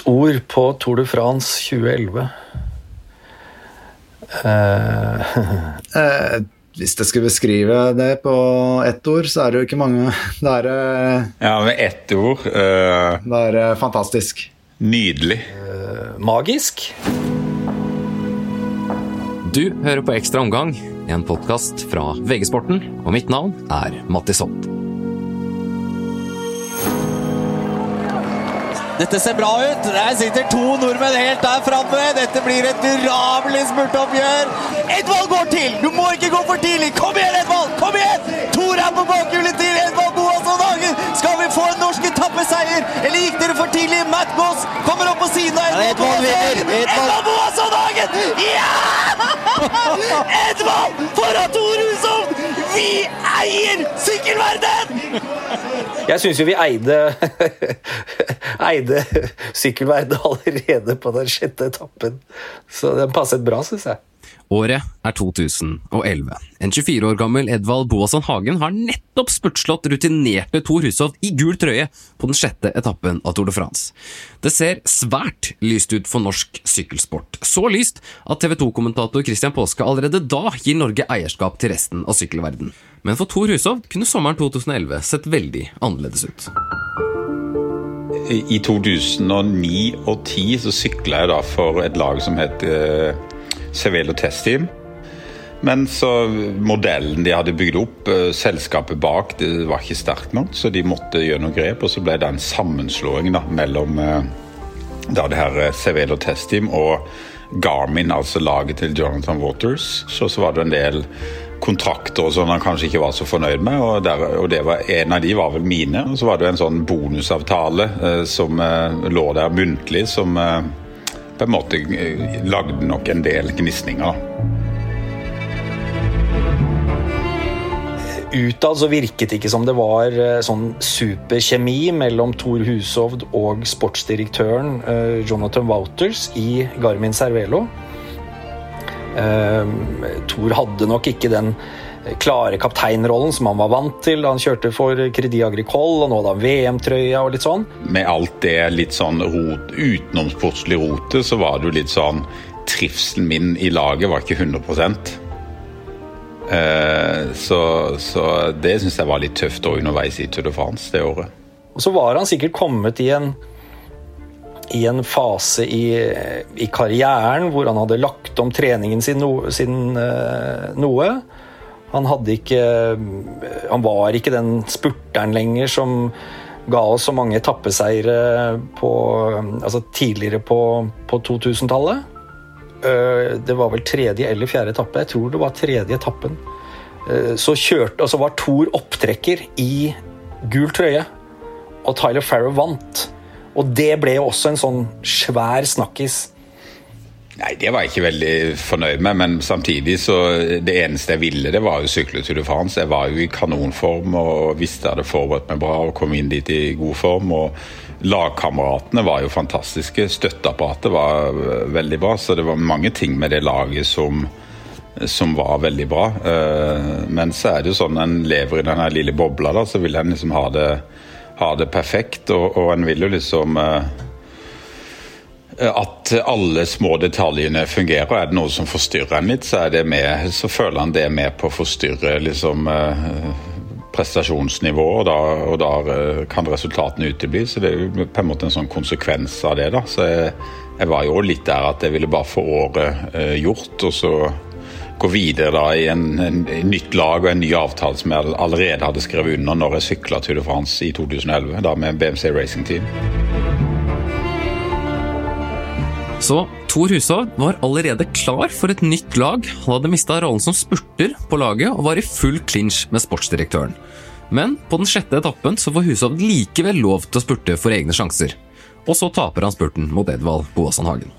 ett ord på Tour de France 2011 Uh, uh, hvis jeg skulle beskrive det på ett ord, så er det jo ikke mange. Det er, uh, Ja, med ett ord. eh, det er eh, fantastisk. nydelig. Magisk. Du hører på Ekstra omgang, en podkast fra VG-sporten, og mitt navn er Mattis Holt. Dette ser bra ut. Der sitter to nordmenn helt der framme. Dette blir et durabelig spurtoppgjør. Edvald går til! Du må ikke gå for tidlig! Kom igjen, Edvald! Kom igjen! Tor er på bakhjulet til Edvald Boasson Hagen! Skal vi få en norsk etappeseier, eller gikk dere for tidlig? Matt Goss kommer opp på siden av Edvald Boasson Edvald Boasson Hagen! Ja! Edvald foran Tor! Vi eier sykkelverden! Jeg syns jo vi eide Eide sykkelverden allerede på den sjette etappen. Så den passet bra, syns jeg. Året er 2011. En 24 år gammel Edvald Boasson Hagen har nettopp spurtslått rutinerte Thor Hushovd i gul trøye på den sjette etappen av Tour de France. Det ser svært lyst ut for norsk sykkelsport. Så lyst at TV 2-kommentator Christian Påske allerede da gir Norge eierskap til resten av sykkelverden. Men for Thor Hushovd kunne sommeren 2011 sett veldig annerledes ut. I 2009 og 2010 så sykla jeg da for et lag som het uh, Cervelo Test Team. Men så modellen de hadde bygd opp, eh, selskapet bak, det var ikke sterkt nok, så de måtte gjøre noe grep. Og så ble det en sammenslåing da, mellom eh, da det her eh, Cervelo Test Team og Garmin, altså laget til Jonathan Waters. Så, så var det en del kontrakter og sånn han kanskje ikke var så fornøyd med, og, der, og var, en av de var vel mine. Og så var det en sånn bonusavtale eh, som eh, lå der muntlig, som eh, på en måte eh, lagde nok en del gnisninger. Utad så virket det ikke som det var eh, sånn superkjemi mellom Thor Hushovd og sportsdirektøren eh, Jonathan Wouters i Garmin Cervelo. Thor hadde nok ikke den klare kapteinrollen som han var vant til da han kjørte for Credit Agricol, og nå da VM-trøya og litt sånn. Med alt det litt sånn rot, utenomsportslig rotet, så var det jo litt sånn Trivselen min i laget var ikke 100 Eh, så, så det syns jeg var litt tøft òg underveis i Tour de France det året. Og så var han sikkert kommet i en, i en fase i, i karrieren hvor han hadde lagt om treningen sin, no, sin eh, noe. Han hadde ikke Han var ikke den spurteren lenger som ga oss så mange etappeseiere altså tidligere på, på 2000-tallet. Eh, Det var vel tredje eller fjerde etappe. Jeg tror det var tredje etappen. Eh, Så kjørte, altså var Thor opptrekker i gul trøye, og Tyler Farrow vant. Og det ble jo også en sånn svær snakkis. Nei, det var jeg ikke veldig fornøyd med, men samtidig så Det eneste jeg ville, det var jo sykle Tour de France. Jeg var jo i kanonform og visste jeg hadde forberedt meg bra og kom inn dit i god form. og Lagkameratene var jo fantastiske. Støtteapparatet var øh, veldig bra. Så det var mange ting med det laget som, som var veldig bra. Eh, Men så er det jo sånn en lever i denne lille bobla, da, så vil en liksom ha det, ha det perfekt. Og, og en vil jo liksom eh, at alle små detaljene fungerer. Er det noe som forstyrrer en litt, så, med, så føler han det med på å forstyrre liksom, eh, prestasjonsnivået, og da, og da eh, kan resultatene utebli. Så det er på en måte en sånn konsekvens av det. da. Så jeg, jeg var jo litt der at jeg ville bare få året eh, gjort, og så gå videre da i en, en, en, nytt lag og en ny avtale som jeg allerede hadde skrevet under når jeg sykla Tour de France i 2011, da med BMC Racing Team. Så Thor Hushovd var allerede klar for et nytt lag. Han hadde mista rollen som spurter på laget og var i full clinch med sportsdirektøren. Men på den sjette etappen så får Hushovd likevel lov til å spurte for egne sjanser. Og så taper han spurten mot Edvald Boasson Hagen.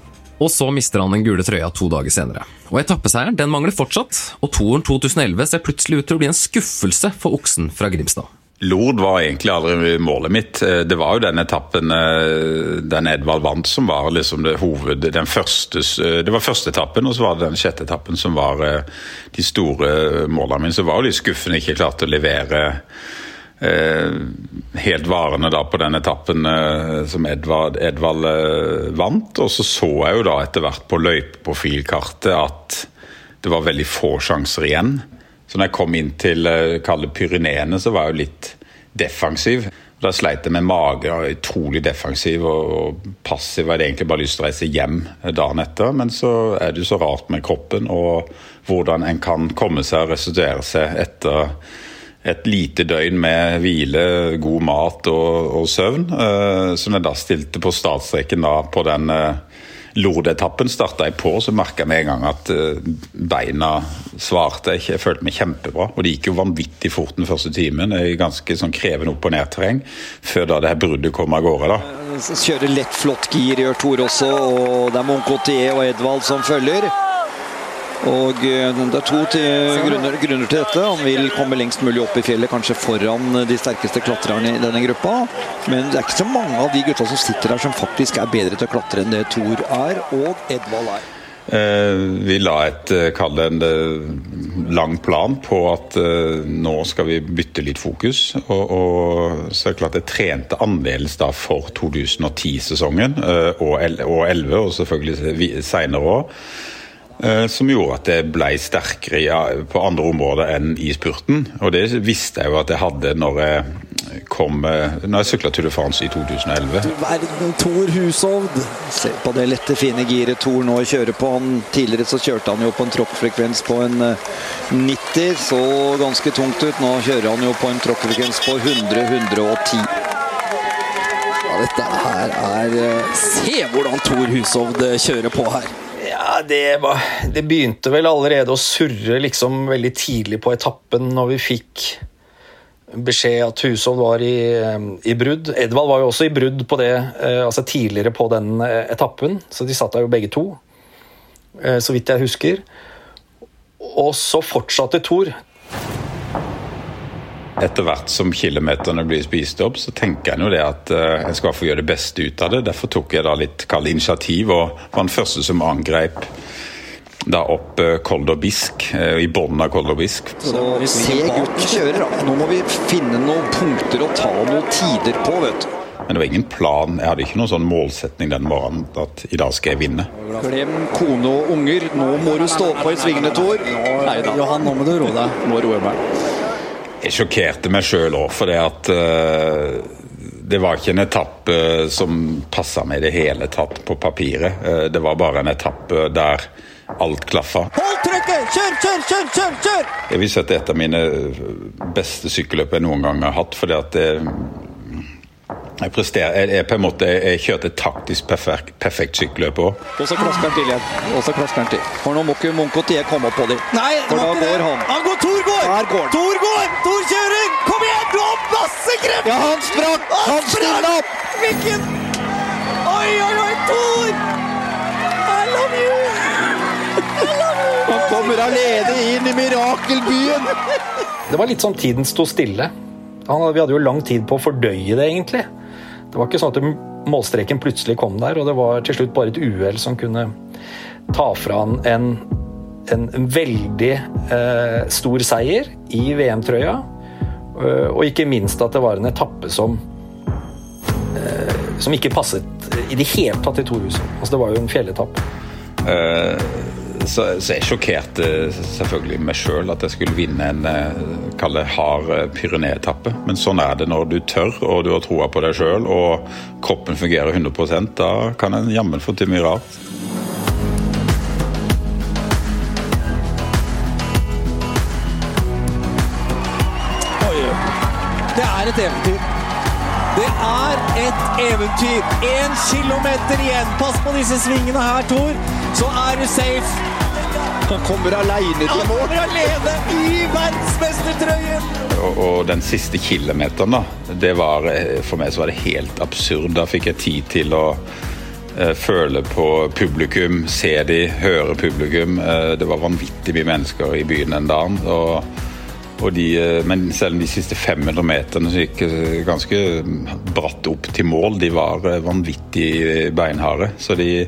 Og så mister han den gule trøya to dager senere. Og Etappeseieren den mangler fortsatt, og Toren 2011 ser plutselig ut til å bli en skuffelse for oksen fra Grimstad. Lord var egentlig aldri målet mitt. Eh, Det var jo den etappen eh, den Edvald vant som var liksom det hoved... Den første, eh, det var første etappen, og så var det den sjette etappen som var de store målene mine. Så var jo litt skuffende ikke klarte å levere eh, helt varende da på den etappen eh, som Edvard, Edvald eh, vant. Og så så jeg jo da etter hvert på løypeprofilkartet at det var veldig få sjanser igjen. Så når jeg kom inn til kalle kalde Pyreneene, så var jeg jo litt defensiv. Da sleit jeg med mage, utrolig defensiv og, og passiv. Jeg hadde egentlig bare lyst til å reise hjem dagen etter, men så er det jo så rart med kroppen og hvordan en kan komme seg og restituere seg etter et lite døgn med hvile, god mat og, og søvn. Uh, så når jeg da stilte på startstreken da på den uh, Lord-etappen, starta jeg på, så merka jeg med en gang at uh, beina svarte. Jeg, følte meg kjempebra. Og det gikk jo vanvittig fort den første timen. i ganske sånn krevende opp- og nedterreng før da det her bruddet kom av gårde. da. Kjører lett flott gir, gjør Tor også, og det er Moncotier og Edvald som følger. Og eh, Det er to til, grunner, grunner, til dette. Han vil komme lengst mulig opp i fjellet, kanskje foran de sterkeste klatrerne i denne gruppa. Men det er ikke så mange av de gutta som sitter her som faktisk er bedre til å klatre enn det Thor er og Edvald er. Eh, vi la et eh, kall det en eh, lang plan på at eh, nå skal vi bytte litt fokus. Og, og så er det klart jeg trente annerledes da for 2010-sesongen eh, og 2011, og selvfølgelig seinere òg. Eh, som gjorde at jeg ble sterkere på andre områder enn i spurten. Og det visste jeg jo at jeg hadde når jeg kom eh, Når jeg sykla Tour de France i 2011. Verden, Tor Hushovd. Se på det lette, fine giret Tor nå kjører på. Han, tidligere så kjørte han jo på en tråkkfrekvens på en 90. Eh, så ganske tungt ut. Nå kjører han jo på en tråkkfrekvens på 100-110. Ja, dette her er Se hvordan Tor Hushovd kjører på her. Det, var, det, begynte vel allerede å surre liksom veldig tidlig på etappen når vi fikk beskjed at Hushovd var i, i, brudd. Edvald var jo også i brudd på det, eh, altså tidligere på den eh, etappen, så de satt der jo begge to. Eh, så vidt jeg husker. Og så fortsatte Thor etter hvert som kilometerne blir spist opp, så tenker jeg jo det at uh, jeg skal få gjøre det beste ut av det. Derfor tok jeg da litt kall initiativ og var den første som angrep da opp Koldobisk, Kolder Bisk, uh, i bunnen av Kolder Bisk. Se gutten kjører, da. Nå må vi finne noen punkter å ta noen tider på, vet du. Men det var ingen plan. Jeg hadde ikke noen sånn målsetning den morgenen at i dag skal jeg vinne. Glem kone og unger. Nå må du stå på i svingene, Tor. Nei da. Johan, nå må du roe deg. Nå roer jeg meg. Jeg sjokkerte meg sjøl òg, for det at uh, det var ikke en etappe som passa meg i det hele tatt på papiret. Uh, det var bare en etappe der alt klaffa. Hold trykket! Kjør, kjør, kjør! kjør, kjør! Jeg vil si at det er et av mine beste sykkelløp jeg noen gang har hatt. fordi at det, jeg, presterer, jeg, jeg, på en måte, jeg kjørte et taktisk perfekt, perfekt sykkelløp òg. Og så klasker han til igjen. Og så klasker han til. For nå må ikke Moncotier komme opp på dem. Nei, For da går han. Han går, Tor går! Går han. Tor går! Tor kjører! Kom igjen, du har masse krefter! Ja, han sprakk! Han stilla opp! Hvilken Oi, oi, oi, Tor! I love you! I love you! Han kommer alene inn i mirakelbyen. Det var litt sånn tiden sto stille. Vi hadde jo lang tid på å fordøye det, egentlig. Det var ikke sånn at målstreken plutselig kom der, og det var til slutt bare et uhell som kunne ta fra han en, en, veldig eh, stor seier i VM-trøya. Eh, og ikke minst at det var en etappe som eh, som ikke passet i det hele tatt i Torhuset. Altså, det var jo en fjelletappe. Eh, så, så, jeg sjokkerte selvfølgelig meg sjøl at jeg skulle vinne en kall det hard Pyrené-etappe. Men sånn er det når du tør og du har troa på deg sjøl og kroppen fungerer 100% Da kan en jammen få til mye rart. Et eventyr. Det er et eventyr. Én kilometer igjen. Pass på disse svingene her, Tor, så er du safe. Han kommer aleine til Han kommer alene i verdensmestertrøyen! Og, og den siste kilometeren, da, det var for meg så var det helt absurd. Da fikk jeg tid til å eh, føle på publikum, se de, høre publikum. Eh, det var vanvittig mye mennesker i byen den dagen. og de, men selv de siste 500 meterne som gikk ganske bratt opp til mål, de var vanvittig beinharde. Så de,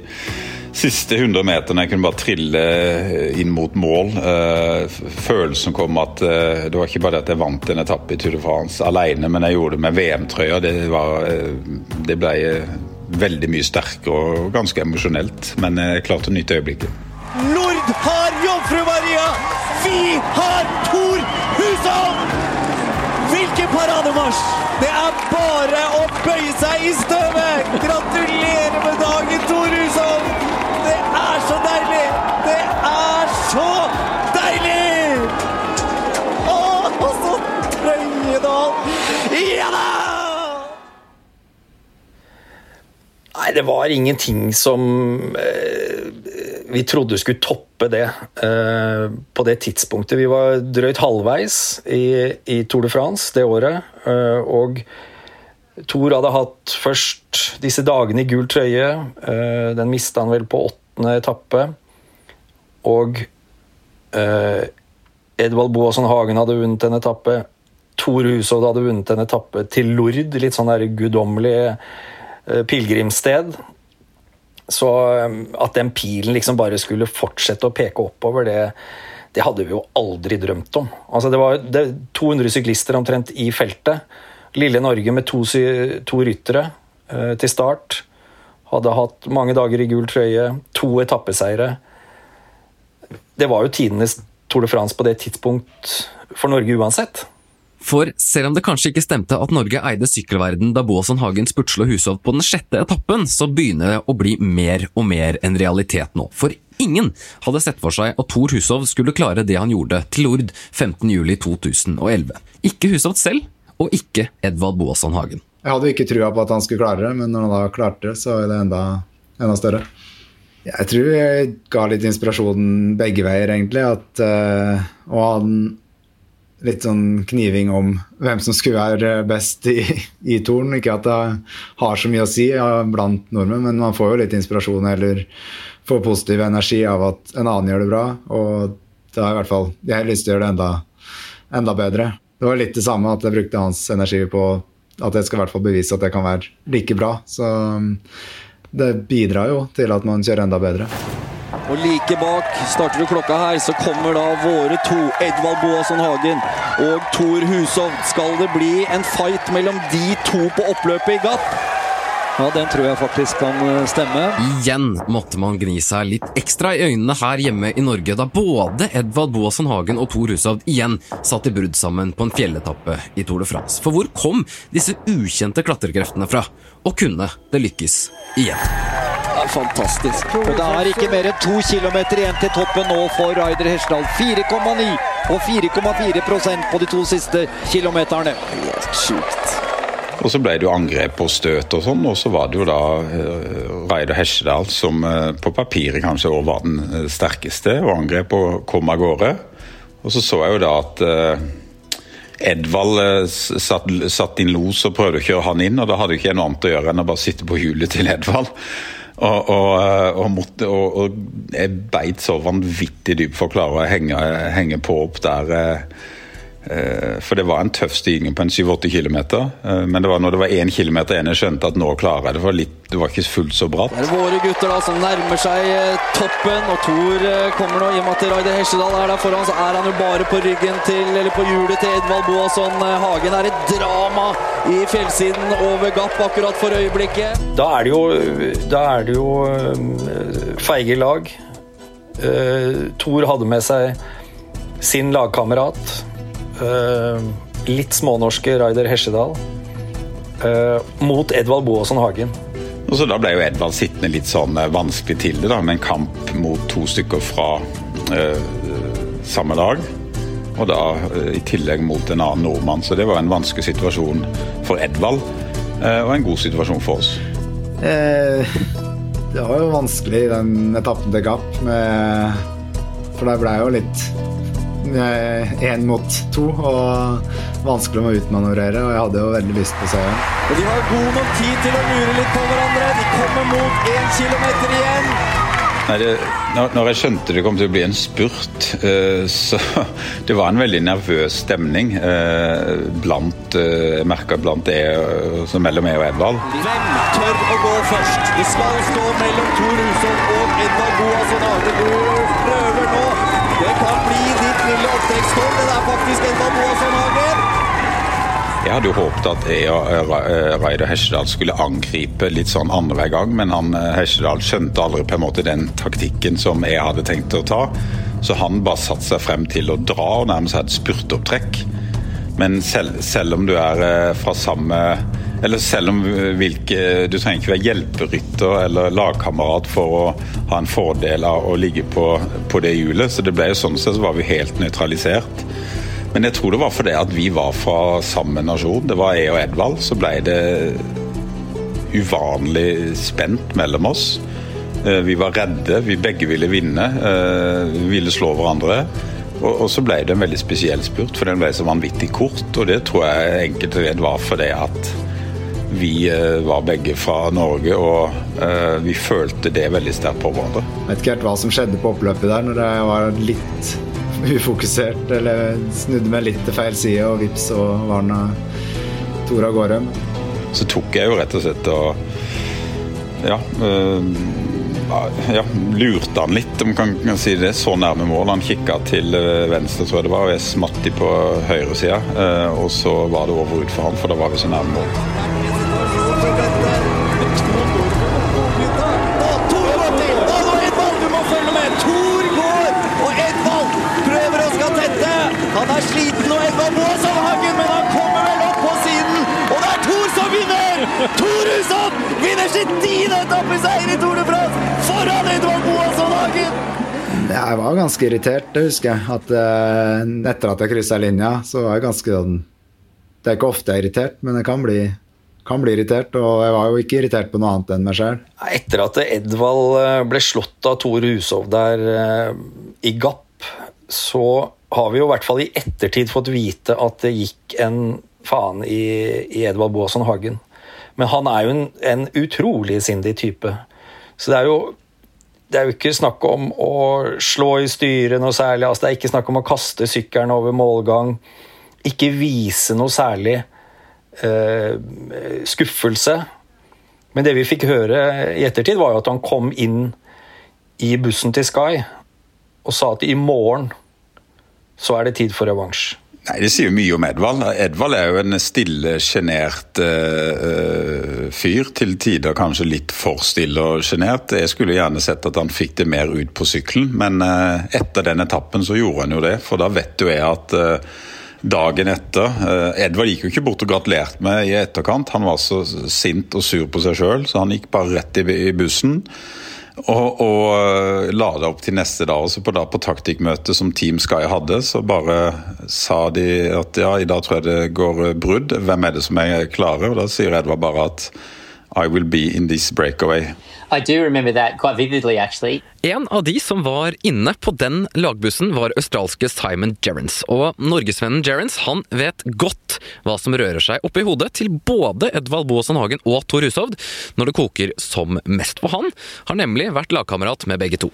siste 100 meterne jeg kunne bare trille inn mot mål. Følelsen kom at det var ikke bare at jeg vant en etappe i Tour de France alene, men jeg gjorde det med VM-trøya. Det, det ble veldig mye sterkere og ganske emosjonelt, men jeg klarte å nyte øyeblikket. Nord har Jomfru Maria! Vi har Tor Hushovd! Hvilken parademarsj! Det er bare å bøye seg i støvet! Gratulerer med dagen, Tor Hushovd! Det er så deilig! Det er så deilig! Å, så Trøyedal! Ja da! Nei, det var ingenting som eh, vi trodde skulle toppe det eh, på det tidspunktet. Vi var drøyt halvveis i, i Tour de France det året. Eh, og Thor hadde hatt først disse dagene i gul trøye. Eh, den mista han vel på åttende etappe. Og Edvald Boasson Hagen hadde vunnet en etappe. Tor Hushovd hadde vunnet en etappe til Lord, litt sånn guddommelig pilegrimssted. Så um, at den pilen liksom bare skulle fortsette å peke oppover, det, det hadde vi jo aldri drømt om. Altså det var det, 200 syklister omtrent i feltet. Lille Norge med to, to ryttere eh, til start. Hadde hatt mange dager i gul trøye, to etappeseiere. Det var jo tidenes Tour de France på det tidspunkt for Norge uansett. For selv om det kanskje ikke stemte at Norge eide sykkelverden da Boasson Hagen spurtsla Hushovd på den sjette etappen, så begynner det å bli mer og mer en realitet nå. For ingen hadde sett for seg at Thor Hushovd skulle klare det han gjorde til Lord 15.07.2011. Ikke Hushovd selv, og ikke Edvald Boasson Hagen. Jeg hadde ikke trua på at han skulle klare det, men når han da klarte det, så er det enda, enda større. Jeg tror jeg ga litt inspirasjon begge veier, egentlig. At, uh, og han litt sånn kniving om hvem som skulle være best i, i torn. Ikke at det har så mye å si ja, blant nordmenn, men man får jo litt inspirasjon eller får positiv energi av at en annen gjør det bra. Og da har i hvert fall jeg har lyst til å gjøre det enda, enda bedre. Det var litt det samme at jeg brukte hans energi på at jeg skal i hvert fall bevise at jeg kan være like bra. Så det bidrar jo til at man kjører enda bedre. Og like bak starter du klokka her, så kommer da våre to, Edvald Boasson Hagen og Tor Hushovd. Skal det bli en fight mellom de to på oppløpet i Gatt? Ja, den tror jeg faktisk kan eh, stemme. Igjen måtte man gni seg litt ekstra i øynene her hjemme i Norge, da både Edvald Boasson Hagen og Tor Hushovd igjen satt i brudd sammen på en fjelletappe i Tour de France. For hvor kom disse ukjente klatrekreftene fra? Og kunne det lykkes igjen? Er fantastisk. Og det er ikke mer enn to kilometer igjen til toppen nå for Raider Hesjedal. 4,9 og 4,4% på de to siste kilometerne. Helt sjukt. Og så ble det jo angrep og støt og sånn, og så var det jo da uh, Raider Hesjedal som uh, på papiret kanskje også var den uh, sterkeste, og angrep og kom av gårde. Og så så jeg jo da at Edvald satt, satt inn los og prøvde å kjøre han inn, og da hadde jo ikke noe annet å gjøre enn å bare sitte på hjulet til Edvald. Og, og, og, måtte, og, jeg beit så vanvittig dypt for å klare å henge, henge på opp der. Eh, for det var en tøff stigning på en 7-8 km. Eh, men det var når det var 1 km igjen jeg skjønte at nå klarer jeg det. For litt, det var ikke fullt så bratt. Det er våre gutter da som nærmer seg eh, toppen. Og Thor kommer nå. I og med at Raider Hesjedal er der foran, så er han jo bare på ryggen til, eller på hjulet til Edvald Boasson Hagen. Det er et drama i fjellsiden over Gapp akkurat for øyeblikket. Da er det jo, da er det jo feige lag. Thor hadde med seg sin lagkamerat. Uh, litt smånorske Raider Hesjedal uh, mot Edvald Boasson Hagen. Og så Da ble jo Edvald sittende litt sånn uh, vanskelig til det, da, med en kamp mot to stykker fra samme lag. Og da i tillegg mot en annen nordmann, så det var en vanskelig situasjon for Edvald. og en god situasjon for oss. det var jo vanskelig den etappen til Gapp, for det ble jo litt én mot to og vanskelig å utmanøvrere. Og jeg hadde jo veldig lyst på å se igjen. Og de har god nok tid til å lure litt på hverandre. De kommer mot én kilometer igjen. Nei, det, når, når jeg skjønte det kom til å bli en spurt, eh, så Det var en veldig nervøs stemning eh, blant eh, Jeg merka blant det som mellom meg og Edvald. Hvem tør å gå først? Det skal stå mellom Tor Hushovd og Edvard Boasson Hage. Du prøver nå. Det kan bli ditt. Det er faktisk Edvard Boasson Hagen. Jeg hadde jo håpet at jeg og Reidar Hesjedal skulle angripe litt sånn annenhver gang, men han eh, Hesjedal skjønte aldri på en måte den taktikken som jeg hadde tenkt å ta. Så han bare satte seg frem til å dra og nærmest ha et spurtopptrekk. Men selv, selv om du er eh, fra samme Eller selv om hvilke Du trenger ikke være hjelperytter eller lagkamerat for å ha en fordel av å ligge på, på det hjulet. Så det ble jo sånn sett så var vi helt nøytralisert. Men jeg tror det var fordi vi var fra samme nasjon. Det var jeg og Edvald. Så ble det uvanlig spent mellom oss. Eh, Vi var redde, vi begge ville vinne. eh, Vi ville slå hverandre. Og, så ble det en veldig spesiell spurt, for den ble så vanvittig kort. Og det tror jeg enkelt greit var fordi at vi eh, var begge fra Norge, og eh, vi følte det veldig sterkt på hverandre. Vet ikke helt hva som skjedde på oppløpet der, når jeg var litt ufokusert, eller snudde meg litt til feil side, og vips, så var den av Tor av gårde. så tok jeg jo rett og slett og ja, ja lurte han litt, om man kan, si det. Så nærme mål. Han kikka til venstre, tror jeg det var, og jeg smatt de på høyresida. Og så var det over ut for han, for da var vi så nærme mål. Boasson Hagen, men han kommer vel opp på siden. Og det er Thor som vinner! Thor Hushovd vinner sin tiende etappeseier i Tour de France foran Edvard Boasson Hagen! Jeg var ganske irritert, det husker jeg. At uh, etter at jeg kryssa linja, så var jeg ganske sånn Det er ikke ofte jeg er irritert, men jeg kan bli, kan bli irritert. Og jeg var jo ikke irritert på noe annet enn meg sjøl. Etter at Edvald eh, ble slått av Tor Hushov der eh, i Gapp, så har vi jo i hvert fall i ettertid fått vite at det gikk en faen i, i Edvald Boasson Hagen. Men han er jo en, en utrolig sindig type. Så det er jo det er jo ikke snakk om å slå i styret noe særlig. Altså, det er ikke snakk om å kaste sykkelen over målgang. Ikke vise noe særlig eh, skuffelse. Men det vi fikk høre i ettertid, var jo at han kom inn i bussen til Sky og sa at i morgen så er det tid for revansj. Nei, Det sier jo mye om Edvald. Edvald er jo en stille, sjenert uh, fyr. Til tider kanskje litt for stille og sjenert. Jeg skulle gjerne sett at han fikk det mer ut på sykkelen, men uh, etter den etappen så gjorde han jo det. For da vet jo jeg at uh, dagen etter Edvard gikk jo ikke bort og gratulerte meg i etterkant. Han var så sint og sur på seg sjøl, så han gikk bare rett i, i bussen. Og, og la det opp til neste dag. Også på, da, på taktikkmøtet som Team Sky hadde, så bare sa de at ja, i dag tror jeg det går brudd. Hvem er det som er klare? Og da sier Edvard bare at I will be in this breakaway. I do remember that quite vividly, actually. En av de som var inne på den lagbussen, var australske Simon Gerrans. Og norgesvennen Gerrans han vet godt hva som rører seg oppi hodet til både Edvald Boasson Hagen og Tor Hushovd når det koker som mest. på han har nemlig vært lagkamerat med begge to.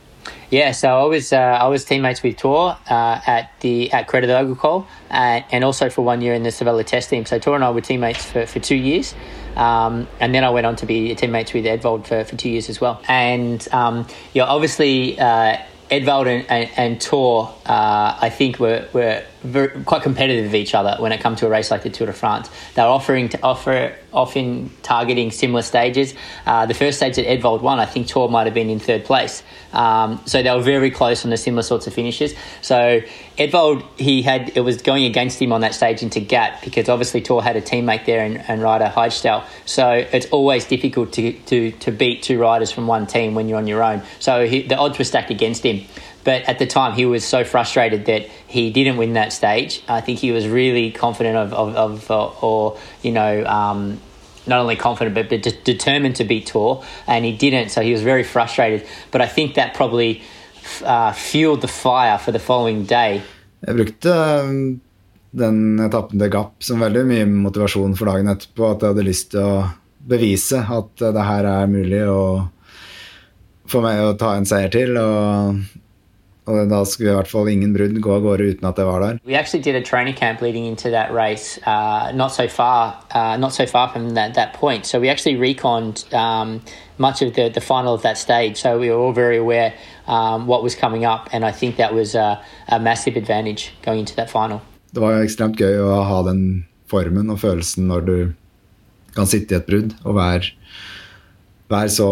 Yeah, so I was uh, I was teammates with Tor uh, at the at Credit Agricole and, and also for one year in the Sevilla test team. So Tor and I were teammates for, for two years. Um, and then I went on to be teammates with Edvald for, for two years as well. And um, yeah, obviously uh, Edvald and, and, and Tor, uh, I think were, were very, quite competitive with each other when it comes to a race like the Tour de France. They were offering to offer often targeting similar stages. Uh, the first stage that Edvald won, I think Tor might have been in third place. Um, so they were very close on the similar sorts of finishes. So Edvald, he had it was going against him on that stage into Gap because obviously Tor had a teammate there and, and rider Heidstall. So it's always difficult to, to, to beat two riders from one team when you're on your own. So he, the odds were stacked against him. But at the time, he was so frustrated that he didn't win that stage. I think he was really confident of, of, of uh, or, you know, um, not only confident but, but de- determined to beat Tor, and he didn't. So he was very frustrated. But I think that probably uh, fueled the fire for the following day. Jeg brukte um, den etappen til Gap som veldig mye motivasjon for dagen etterpå. At jeg hadde lyst til å bevise at det her er mulig. Og for meg å ta en seier til. Og, og da skulle i hvert fall ingen brudd gå av gårde uten at jeg var der. We actually did a training camp leading into that race, uh, not so far, uh, not so far from that, that point. So we actually reconned um, much of the, the final of that stage. So we were all very aware um, what was coming up, and I think that was a, a massive advantage going into that final. Det var ekstremt gøy å ha den formen og følelsen når du kan sitte i et brudd og være, være så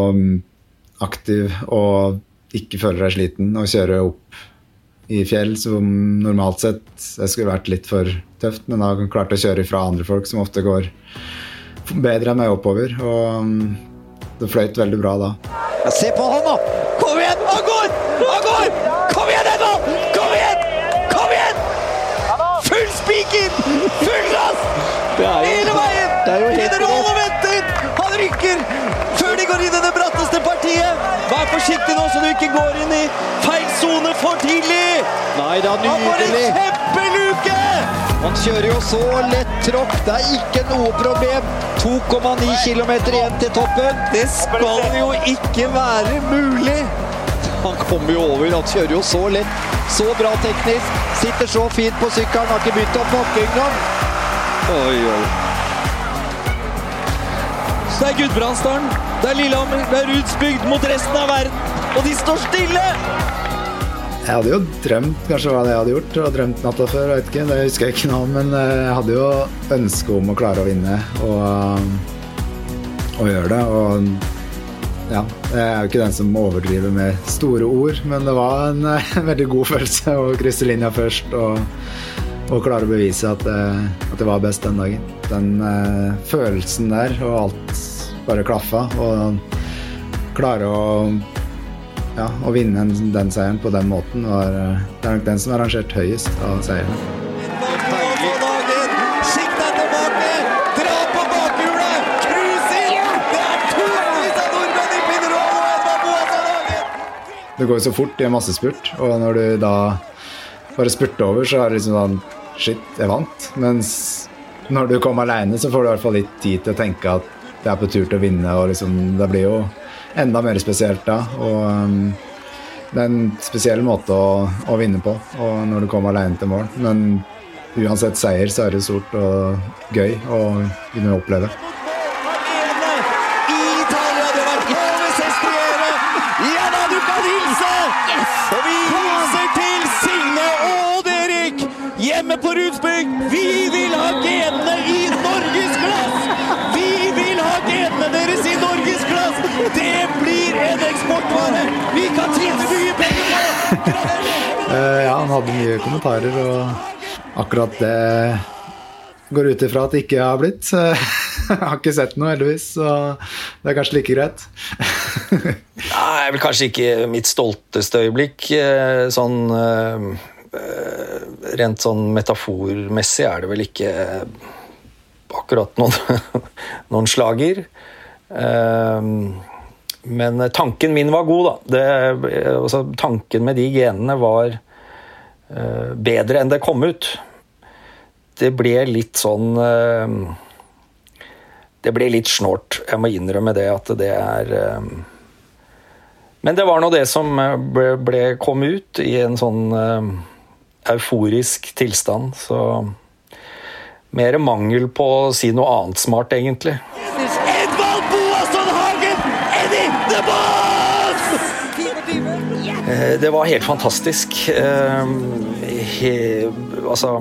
aktiv og ikke føler deg sliten og kjøre opp i fjell som normalt sett det skulle vært litt for tøft, men da klarte å kjøre ifra andre folk som ofte går bedre enn meg oppover. Og det fløyt veldig bra da. Ja, se på han, da! Kom igjen! Han går! Han går! Kom igjen, Edvald! Kom igjen! Kom igjen! Full spiker! Full gass! Hele veien! Pinerolo venter! Han rykker før de går inn i det bratteste partiet. Vær forsiktig nå så du ikke går inn i feil sone for tidlig. Nei da, Han får en nydelig. kjempeluke! Han kjører jo så lett tråkk. Det er ikke noe problem. 2,9 km igjen til toppen. Det skal jo ikke være mulig. Han kommer jo over. Han kjører jo så lett. Så bra teknisk. Sitter så fint på sykkelen. Har ikke begynt å pakke engang. Oi, oi. Så det er Gudbrandsdalen, det er Lillehammer, det er Rudsbygd mot resten av verden. Og de står stille! Jeg hadde jo drømt kanskje hva jeg hadde gjort, og drømt natta før, vet ikke, det husker jeg ikke nå, men eh, jeg hadde jo ønske om å klare å vinne og, og gjøre det. Og ja, jeg er jo ikke den som overdriver med store ord, men det var en en veldig god følelse å krysse linja først og, og klare å bevise at, at det var best den dagen. Den uh, følelsen der og alt bare klaffa, og klare å ja, å vinne den seieren på den måten var eh, Det er nok den som er rangert høyest av seierne. Er! Det går jo så fort i en massespurt, og når du da bare spurter over, så er det liksom sånn Shit, jeg vant. Mens når du kommer aleine, så får du i hvert fall litt tid til å tenke at det er på tur til å vinne, og liksom Det blir jo enda mer spesielt da. Og um, det er en spesiell måte å, å vinne på, og når du kommer alene til mål. Men uansett seier, så er det stort og gøy å kunne oppleve. hjemme i Italia, du ja, han hadde mye kommentarer, og akkurat det går ut ifra at det ikke har blitt. Jeg har ikke sett noe, heldigvis, så det er kanskje like greit. Nei, vel kanskje ikke mitt stolteste øyeblikk. eh, Sånn eh, eh, Rent sånn metaformessig er det vel ikke eh, akkurat noen, noen slager. Eh, Men tanken min var god, da. Det, altså, tanken med de genene var uh, bedre enn det kom ut. Det ble litt sånn uh, Det ble litt snålt. Jeg må innrømme det at det er uh, men det var nå det som eh, ble, ble, kom ut i en sånn eh, euforisk tilstand, så mer mangel på å si noe annet smart, egentlig. Det var helt fantastisk. Eh, he, altså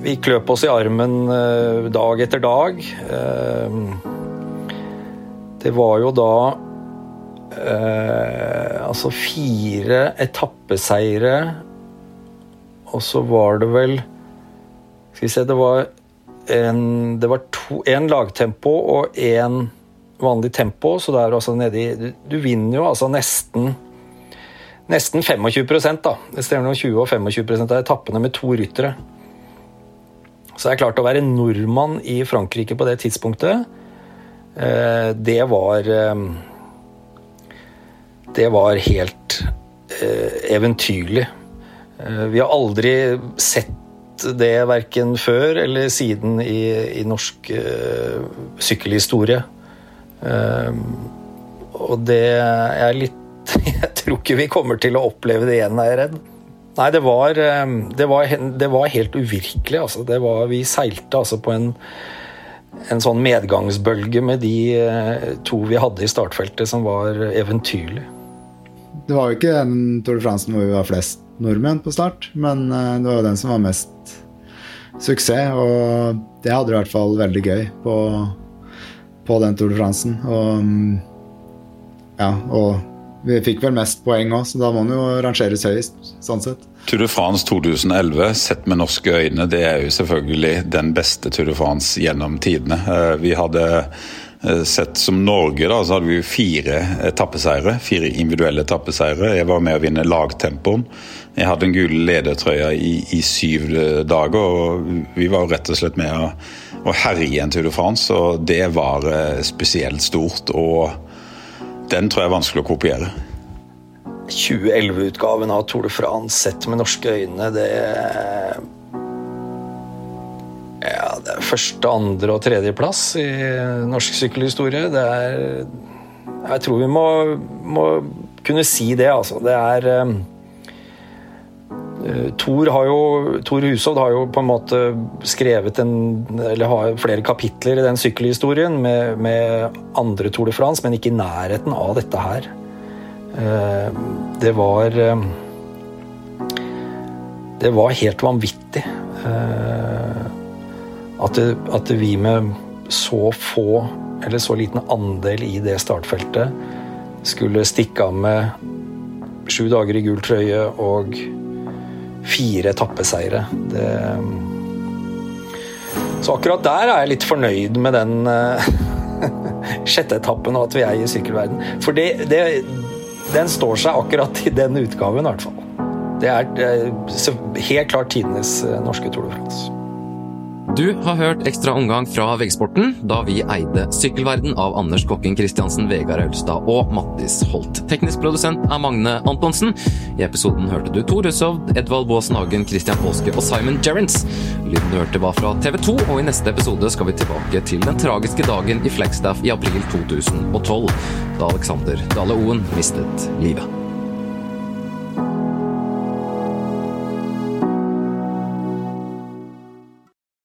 Vi kløp oss i armen eh, dag etter dag. Eh, det var jo da eh, altså fire etappeseire, og så var det vel Skal vi se, det var en, det var to, en lagtempo og en vanlig tempo, så det er altså nedi du, du vinner jo altså nesten Nesten 25 da. Det stemmer om 20 og 25% av etappene med to ryttere. Så det er klart å være nordmann i Frankrike på det tidspunktet, eh, det var eh, Det var helt eh, eventyrlig. Vi har aldri sett det verken før eller siden i, i norsk sykkelhistorie. Og det er litt tror ikke vi kommer til å oppleve det igjen, er jeg redd. Nei, det var, eh, det var, det var helt uvirkelig. Altså. Var, vi seilte altså på en, en sånn medgangsbølge med de eh, to vi hadde i startfeltet, som var eventyrlig. Det var jo ikke den Tour de France hvor vi var flest nordmenn på start, men eh, det var jo den som var mest suksess. Og det hadde i hvert fall veldig gøy på, på den Tour de France. Og mm, ja, og vi fikk vel mest poeng òg, så da må den jo rangeres høyest. sånn sett. Tour de France 2011, sett med norske øyne, det er jo selvfølgelig den beste Tour de France gjennom tidene. Eh, vi hadde eh, sett som Norge, da, så hadde vi fire etappeseire. Fire individuelle etappeseire. Jeg var med å vinne lagtempoen. Jeg hadde en gule ledertrøya i, i, syv dager, og vi var rett og slett med å, å herje en Tour de France, og det var eh, spesielt stort. og den tror jeg er vanskelig å kopiere. 2011-utgaven av Tour de France sett med norske øyne, det Ja, det er første, andre og tredjeplass i norsk sykkelhistorie. Det er Jeg tror vi må, må kunne si det, altså. Det er uh, Tor, har jo, Tor Hushovd har jo på en måte skrevet en, eller har flere kapitler i den sykkelhistorien med, med andre Tour de France, men ikke i nærheten av dette her. Uh, det var uh, Det var helt vanvittig. At, det, at vi med så få, eller så liten andel i det startfeltet, skulle stikke av med sju dager i gul trøye og fire etappeseiere. Det Så akkurat der er jeg litt fornøyd med den uh, sjette etappen og at vi er i sykkelverden. For det, det, den står seg akkurat i den utgaven, i hvert fall. Det er, helt klart tidenes norske Tour de France. Du har hørt ekstra omgang fra VG-sporten da vi eide Sykkelverden av Anders Kokken Christiansen, Vegard Aulstad og Mattis Holt. Teknisk produsent er Magne Antonsen. I episoden hørte du Tor Hushovd, Edvald Baasen Hagen, Christian Påske og Simon Gerrans. Lyden du hørte var fra TV 2, og i neste episode skal vi tilbake til den tragiske dagen i Flagstaff i april 2012, da Alexander Dale Oen mistet livet.